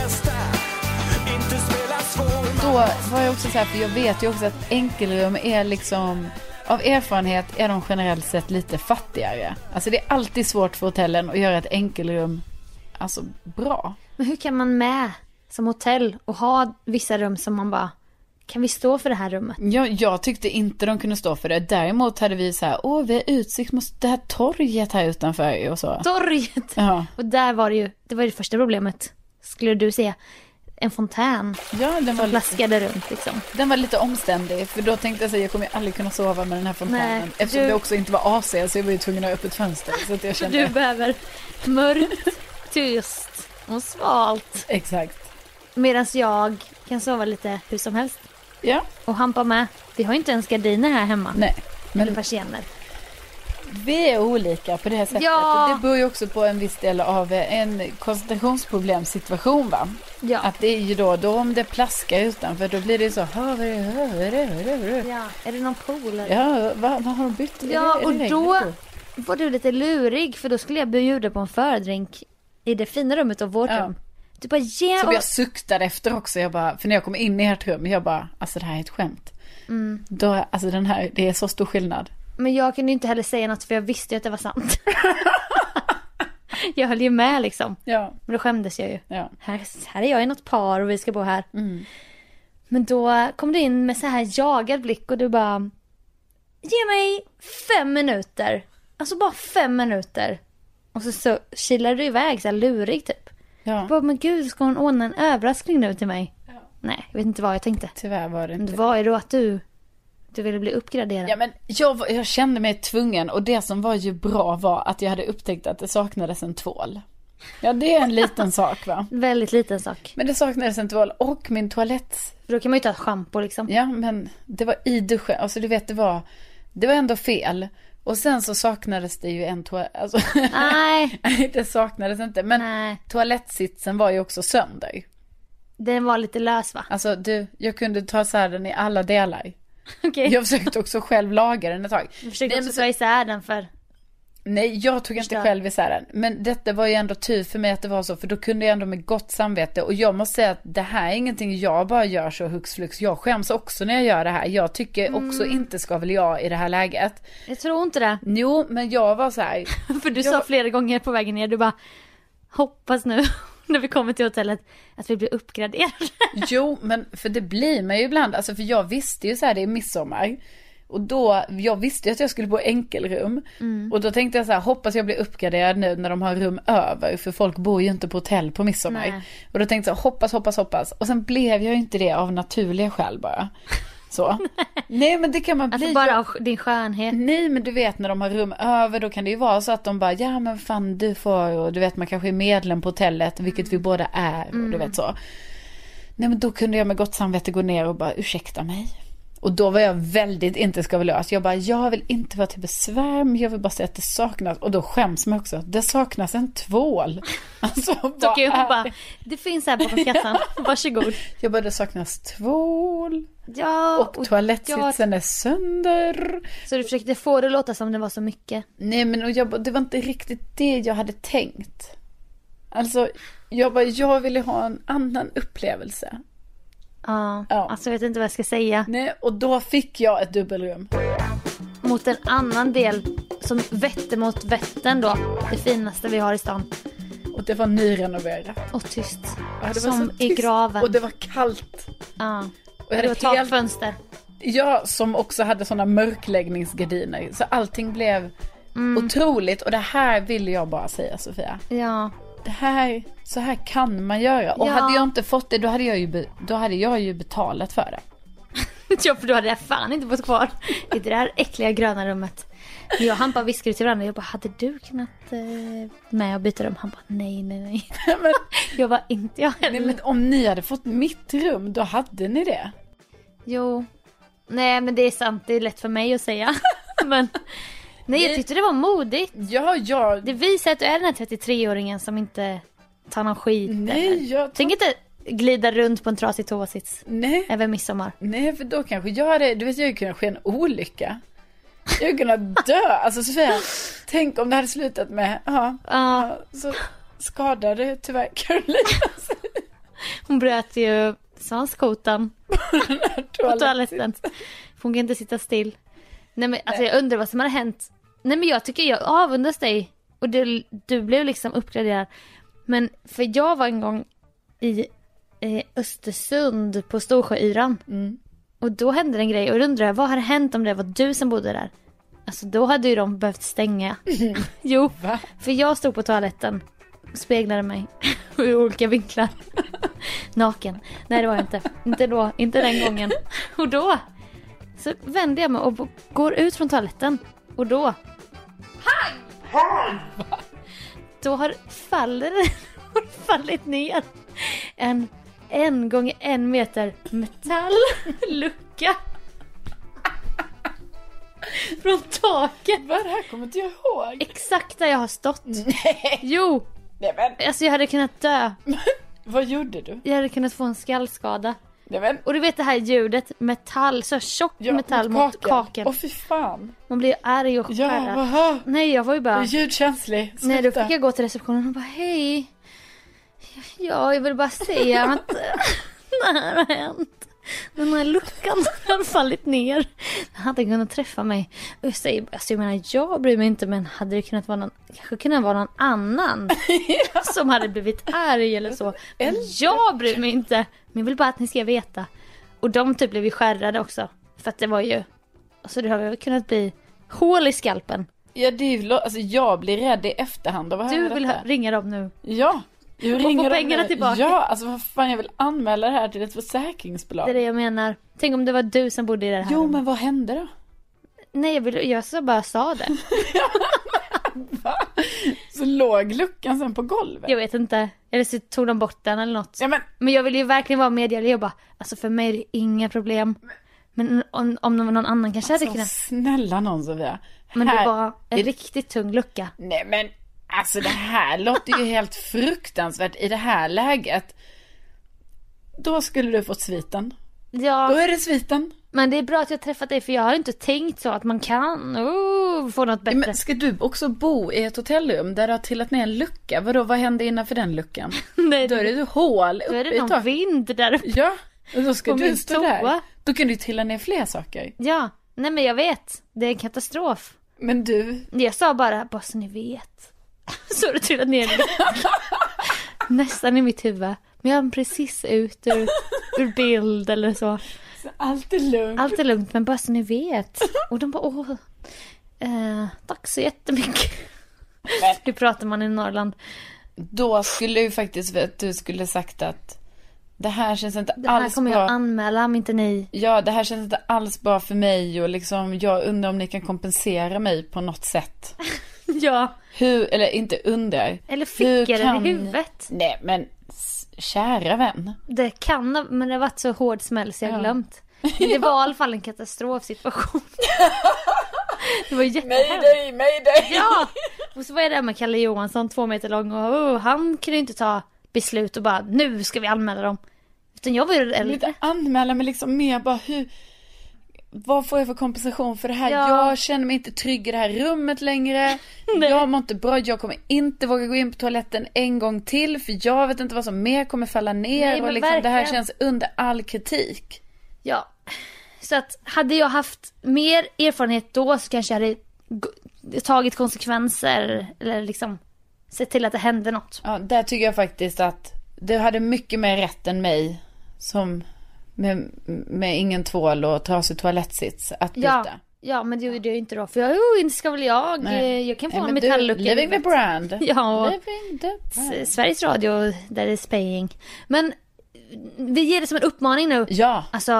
då var jag också så här, för jag vet ju också att enkelrum är liksom av erfarenhet är de generellt sett lite fattigare. Alltså det är alltid svårt för hotellen att göra ett enkelrum alltså bra. Men hur kan man med som hotell och ha vissa rum som man bara kan vi stå för det här rummet? Ja, jag tyckte inte de kunde stå för det. Däremot hade vi så här, åh vi har utsikt mot det här torget här utanför och så. Torget! Ja. Och där var det ju, det var ju det första problemet. Skulle du säga en fontän ja, den var plaskade lite, runt liksom. Den var lite omständig för då tänkte jag så jag kommer aldrig kunna sova med den här fontänen. Nej, eftersom du... det också inte var AC så jag var ju tvungen att ha öppet fönster. Så att jag kände... Du behöver mörkt, tyst och svalt. Exakt. Medan jag kan sova lite hur som helst. Ja. Och hampa med. Vi har ju inte ens gardiner här hemma. Nej. Men... Eller persienner. Vi är olika på det här sättet. Ja. Det beror ju också på en viss del av en koncentrationsproblemsituation va? Ja. Att det är ju då, då om det plaskar utanför då blir det så Ja, är det någon pool eller? Ja, vad, vad har de bytt? Ja, och då var du lite lurig för då skulle jag bjuda på en fördrink i det fina rummet av vårt ja. rum. Du bara ge Som jag suktade efter också. Jag bara, för när jag kom in i ert rum, jag bara, alltså det här är ett skämt. Mm. Då, alltså den här, det är så stor skillnad. Men jag kunde inte heller säga något för jag visste ju att det var sant. jag höll ju med liksom. Ja. Men då skämdes jag ju. Ja. Här, här är jag i något par och vi ska bo här. Mm. Men då kom du in med så här jagad blick och du bara Ge mig fem minuter. Alltså bara fem minuter. Och så, så kilade du iväg så här lurig typ. Ja. Jag bara, men gud ska hon ordna en överraskning nu till mig? Ja. Nej, jag vet inte vad jag tänkte. Tyvärr var det Men inte. det var ju då att du, du ville bli uppgraderad. Ja men jag, jag kände mig tvungen och det som var ju bra var att jag hade upptäckt att det saknades en tvål. Ja det är en liten sak va. Väldigt liten sak. Men det saknades en tvål och min toalett. För då kan man ju ta ett schampo liksom. Ja men det var i duschen, alltså du vet det var, det var ändå fel. Och sen så saknades det ju en toalett, alltså Nej, det saknades inte. Men nej. toalettsitsen var ju också sönder. Den var lite lös va? Alltså du, jag kunde ta isär den i alla delar. Okej. Jag försökte också själv laga den ett tag. Jag försökte Nej, också dra isär den för... Nej, jag tog inte själv isär den. Men detta var ju ändå tur för mig att det var så, för då kunde jag ändå med gott samvete. Och jag måste säga att det här är ingenting jag bara gör så hux flux. Jag skäms också när jag gör det här. Jag tycker också inte ska väl jag i det här läget. Jag tror inte det. Jo, men jag var så här. För du Jag- sa flera gånger på vägen ner, du bara hoppas nu när vi kommer till hotellet att vi blir uppgraderade. Jo, men för det blir man ju ibland. Alltså för jag visste ju så här, det är midsommar. Och då, jag visste ju att jag skulle bo enkelrum. Och då tänkte jag så här, hoppas jag blir uppgraderad nu när de har rum över. För folk bor ju inte på hotell på midsommar. Nej. Och då tänkte jag, hoppas, hoppas, hoppas. Och sen blev jag ju inte det av naturliga skäl bara. Så. Nej men det kan man bli. Alltså bara av din skönhet. Nej men du vet när de har rum över då kan det ju vara så att de bara ja men fan du får och du vet man kanske är medlem på hotellet vilket vi båda är och du vet så. Nej men då kunde jag med gott samvete gå ner och bara ursäkta mig. Och då var jag väldigt inte skavulös. Jag bara jag vill inte vara till besvär men jag vill bara säga att det saknas. Och då skäms man också. Det saknas en tvål. Alltså Så vad kan jag bara, det? finns här bakom kassan, varsågod. Jag bara det saknas tvål. Ja, Och toalettsitsen är sönder. Så du försökte få det att låta som det var så mycket. Nej men och jag, bara, det var inte riktigt det jag hade tänkt. Alltså, jag bara, jag ville ha en annan upplevelse. Ja, Ja. alltså jag vet inte vad jag ska säga. Nej, och då fick jag ett dubbelrum. Mot en annan del som vetter mot Vättern då. Det finaste vi har i stan. Och det var nyrenoverat. Och tyst. Ja, som så i tyst. graven. Och det var kallt. Ja. Och Det var hade helt, takfönster. jag som också hade sådana mörkläggningsgardiner. Så allting blev Mm. otroligt. Och det här ville jag bara säga Sofia. Ja. Det här, så här kan man göra. Och Ja. hade jag inte fått det då hade jag ju, då hade jag ju betalat för det. ja, för då hade jag fan inte fått kvar i det där äckliga gröna rummet. Men jag och Hampa viskade till varandra. Jag bara, hade du kunnat eh, med och byta rum? Han bara, nej, nej, nej. men, Jag var inte jag heller. nej, men om ni hade fått mitt rum, då hade ni det. Jo. Nej, men det är sant. Det är lätt för mig att säga. men nej, jag tyckte det var modigt. Ja, ja. Det visar att du är den här 33-åringen som inte tar någon skit. Nej, jag... Tänk inte glida runt på en trasig toasits Nej, över midsommar. nej, för då kanske jag hade, du vet jag hade kunnat ske en olycka. Jag hade kunnat dö. Alltså Sofia, tänk om det hade slutat med, ja, ja så skadade tyvärr Carolina hon bröt ju svanskotan på toaletten. Hon kan inte sitta still. Nej men alltså jag undrar vad som hade hänt. Nej men jag tycker jag avundas dig. Och du, du blev liksom uppgraderad. Men för jag var en gång i eh, Östersund på Storsjöyran. Mm. Och då hände en grej och då undrar jag vad hade hänt om det var du som bodde där? Alltså då hade ju de behövt stänga. jo, Va? för jag stod på toaletten och speglade mig i olika vinklar. Naken. Nej det var jag inte. Inte då, inte den gången. Och då så vände jag mig och går ut från toaletten. Och då... Då har faller, fallit ner en en gånger en meter metalllucka. Från taket. Vad det här kommer inte jag ihåg. Exakt där jag har stått. Nej, Jo, nej men, alltså jag hade kunnat dö. vad gjorde du? Jag hade kunnat få en skallskada. Nej men, Och du vet det här ljudet, metall, så tjock ja, metall mot kaken. Åh fy fan. Man blir arg och Ja, skärrad. aha. Nej jag var ju Du är bara, ljudkänslig. nej då Sluta. fick jag gå till receptionen och bara hej. Ja jag vill bara säga att det här har hänt. Den här luckan har fallit ner. Den hade kunnat träffa mig. Jag säger, alltså jag menar jag bryr mig inte men hade det kunnat vara någon, kanske kunnat vara någon annan som hade blivit arg eller så. Men jag bryr mig inte. Men jag vill bara att ni ska veta. Och de typ blev ju skärrade också. För att det var ju, alltså det har väl kunnat bli hål i skalpen. Ja, det är ju, alltså jag blir rädd i efterhand av att Du vill detta. ringa dem nu. Ja. Jag Och få ringer pengarna tillbaka. Ja, alltså vad fan jag vill anmäla det här till ett försäkringsbolag. Det är det jag menar. Tänk om det var du som bodde i det här Jo, rummet. men vad hände då? Nej, jag, vill, jag så bara sa det. Så låg luckan sen på golvet? Jag vet inte. Eller så tog de bort den eller något. Ja, men Men jag vill ju verkligen vara medgörlig. Jag bara, alltså för mig är det inga problem. Men om, om någon annan kanske hade alltså, kunnat. snälla någon Sofia. Men det Här- var en är- riktigt tung lucka. Nej men alltså det här låter ju helt fruktansvärt i det här läget. Då skulle du fått sviten. Då Ja, är det sviten. Men det är bra att jag träffat dig för jag har inte tänkt så att man kan oh, få något bättre. Men ska du också bo i ett hotellrum där det har trillat ner en lucka? Vadå, vad hände innanför den luckan? Nej, Då är det ju hål då är uppe det i någon vind där uppe. Ja, och då ska På du stå toa. där. Då kan ju trilla ner fler saker. Ja, nej men jag vet. Det är en katastrof. Men du, Jag sa bara, bara så ni vet. Så har det trillat ner en lucka. Nästan i mitt huvud. Men jag är precis ut ur, ur bild eller så. Allt är lugnt. Allt är lugnt men bara så ni vet. Och de bara åh. Eh, tack så jättemycket. Men- Hur pratar man i Norrland? Då skulle ju faktiskt att du skulle sagt att det här känns inte Det här alls kommer bra. jag anmäla om inte ni. Ja, det här känns inte alls bra för mig och liksom jag undrar om ni kan kompensera mig på något sätt. Ja. Hur, eller inte undrar. Eller fick jag kan- det i huvudet. Nej, men kära vän. Det kan men det har varit så hård smäll så jag Ja. glömt. Men det var i alla fall en katastrofsituation. det var jättehemskt. Mayday, mayday! Ja! Och så var jag där med Kalle Johansson, två meter lång och oh, han kunde inte ta beslut och bara nu ska vi anmäla dem. Utan jag var ju äldre. inte anmäla mig liksom mer bara hur vad får jag för kompensation för det här? Ja. Jag känner mig inte trygg i det här rummet längre. Jag mår inte bra. Jag kommer inte våga gå in på toaletten en gång till. För jag vet inte vad som mer kommer falla ner. Nej, och liksom, det här känns under all kritik. Ja. Så att hade jag haft mer erfarenhet då så kanske jag hade tagit konsekvenser eller liksom sett till att det hände något. Ja, där tycker jag faktiskt att du hade mycket mer rätt än mig. Som med, med ingen tvål och trasig toalettsits att byta. Ja, ja men det gjorde jag inte då. För jag, oh, inte ska väl jag. Nej. eh, Jag kan få Nej, en metalllucka. Living the brand. Ja, Living the brand. Sveriges Radio, där är spaying. Men vi ger det som en uppmaning nu. Ja, Alltså,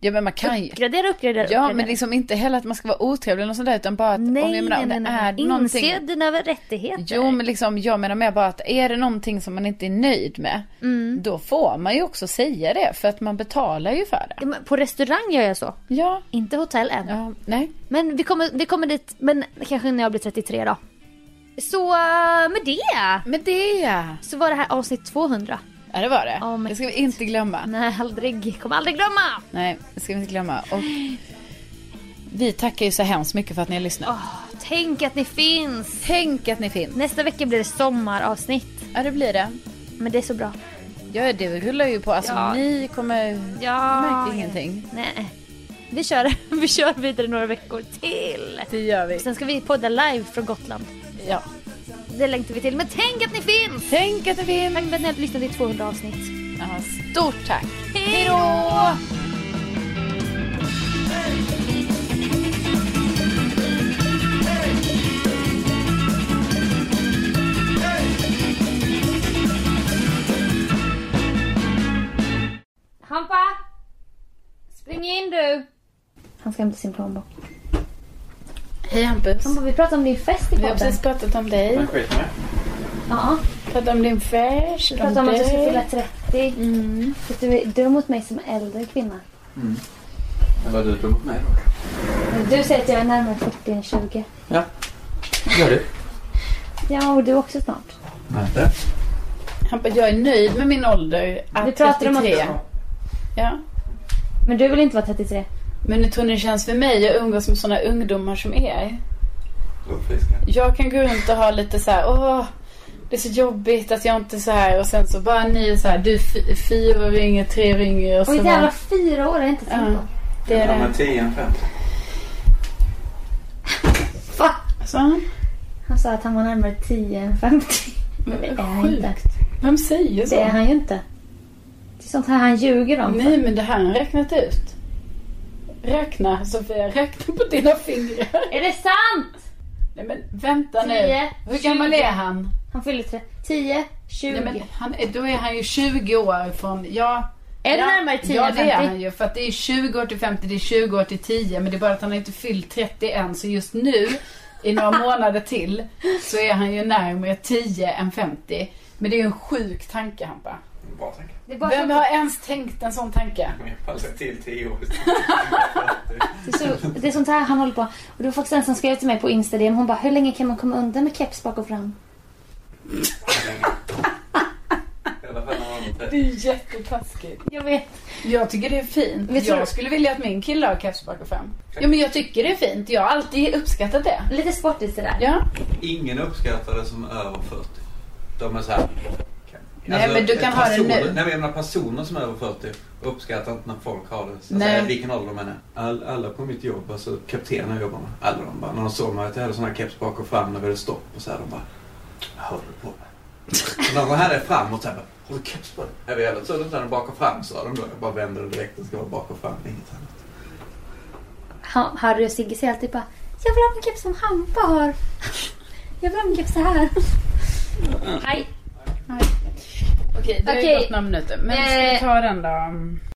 ja men man kan ju. uppgradera, uppgradera, Ja uppgradera. men liksom inte heller att man ska vara otrevlig eller något sånt där utan bara att Nej, om, jag menar, om nej, det nej, är nej. någonting. Inse dina rättigheter. Jo men liksom jag menar mer bara att är det någonting som man inte är nöjd med. Mm. Då får man ju också säga det för att man betalar ju för det. Ja, På restaurang gör jag så. Ja. Inte hotell än. Ja, nej. Men vi kommer, vi kommer dit, men kanske när jag blir 33 då. Så med det Men det. så var det här avsnitt 200. Ja det var det. Men- Det ska vi inte glömma. Nej, aldrig. Kommer aldrig glömma. Nej, det ska vi inte glömma. Och vi tackar ju så hemskt mycket för att ni har lyssnat. Åh, tänk att ni finns. Tänk att ni finns. Nästa vecka blir det sommaravsnitt. Ja det blir det. Men det är så bra. Ja det rullar ju på. Alltså Ja. ni kommer... Ja. Jag märkte ingenting. Nej. Vi kör, vi kör vidare några veckor till. Det gör vi. Sen ska vi podda live från Gotland. Ja. Det längtar vi till. Men tänk att ni finns! Tänk att ni finns. Tack för att ni har lyssnat till 200 avsnitt. Ja, stort tack. Hej då! Hampa! Spring in du! Han ska hämta sin plånbok. Hej Hampus. Vi pratade om din fest i Vi har podden. precis pratat om dig. Ja, Pratat om din fest. vi pratade om att du ska fylla 30. Mm. Att du är dum mot mig som äldre kvinna. Men vad är du dum mot mig då? Du säger att jag är närmare 40 än 20. Ja. Gör du? Ja, och du också snart. Vänta. Hampa, jag är nöjd med min ålder. Att Vi pratar om att- 33. Ja. Men du vill inte vara 33? Men hur tror ni det känns för mig att umgås med sådana ungdomar som er? Uppfriska. Jag kan gå runt och ha lite så här, åh, det är så jobbigt att jag inte så här och sen så bara ni är så här, du fyra yngre, tre yngre och så Oj bara, jävlar, fyra år är inte tänkt Ja. det är Ja, det. men 10 än 5. Va? Så, Han sa att han var närmare 10 än 50. Men det är han sjukt. inte. Vem säger så? Det är han ju inte. Det är sånt här han ljuger om. Nej men det här har han räknat ut. Räkna Sofia, räkna på dina fingrar. Är det sant? Nej men vänta nu. Tio, Hur gammal 20. är han? Han fyller tre. 10, 20. Nej, men han är, då är han ju 20 år från, ja. Är det ja, närmare 10 Ja det är 50? han ju. För att det är 20 år till 50, det är 20 år till 10. Men det är bara att han inte fyllt 30 än. Så just nu, i några månader till, så är han ju närmare 10 än 50. Men det är ju en sjuk tanke Hampa. Bra tanke. Vem har ens tänkt en sån tanke? Jag passar till tio år. det, är så, det är sånt här han håller på. Och det var faktiskt en som skrev till mig på Instagram. Hon bara, hur länge kan man komma undan med keps bak och fram? Det 30. är jättetaskigt. Jag vet. Jag tycker det är fint. Vet du- jag skulle vilja att min kille har keps bak och fram. Ja men jag tycker det är fint. Jag har alltid uppskattat det. Lite sportigt sådär. Ja. Ingen uppskattar det som är över 40. De är så här. Nej, men du kan ha det personer, nu. Nej, men jag menar personer som är över 40 uppskattar inte när folk har det. Så Nej. säga, vilken ålder de än är. All, alla på mitt jobb, alltså kaptenen jag jobbar med, alla de bara, när de såg mig att jag hade sån här keps bak och fram när vi hade stopp och så här, de bara, vad håller du på med? De hade framåt så här, bara, har du keps på dig? Jag vet inte, så är det inte bak och fram sa de då. Jag bara vände det direkt, det ska vara bak och fram, inget annat. Ha- Harry och Sigge säger alltid bara, jag vill ha en keps som Hampa har. Jag vill ha en keps så här. Hej. Okej, det har ju Okej. gått några minuter. Men ska vi Eh. ta den då?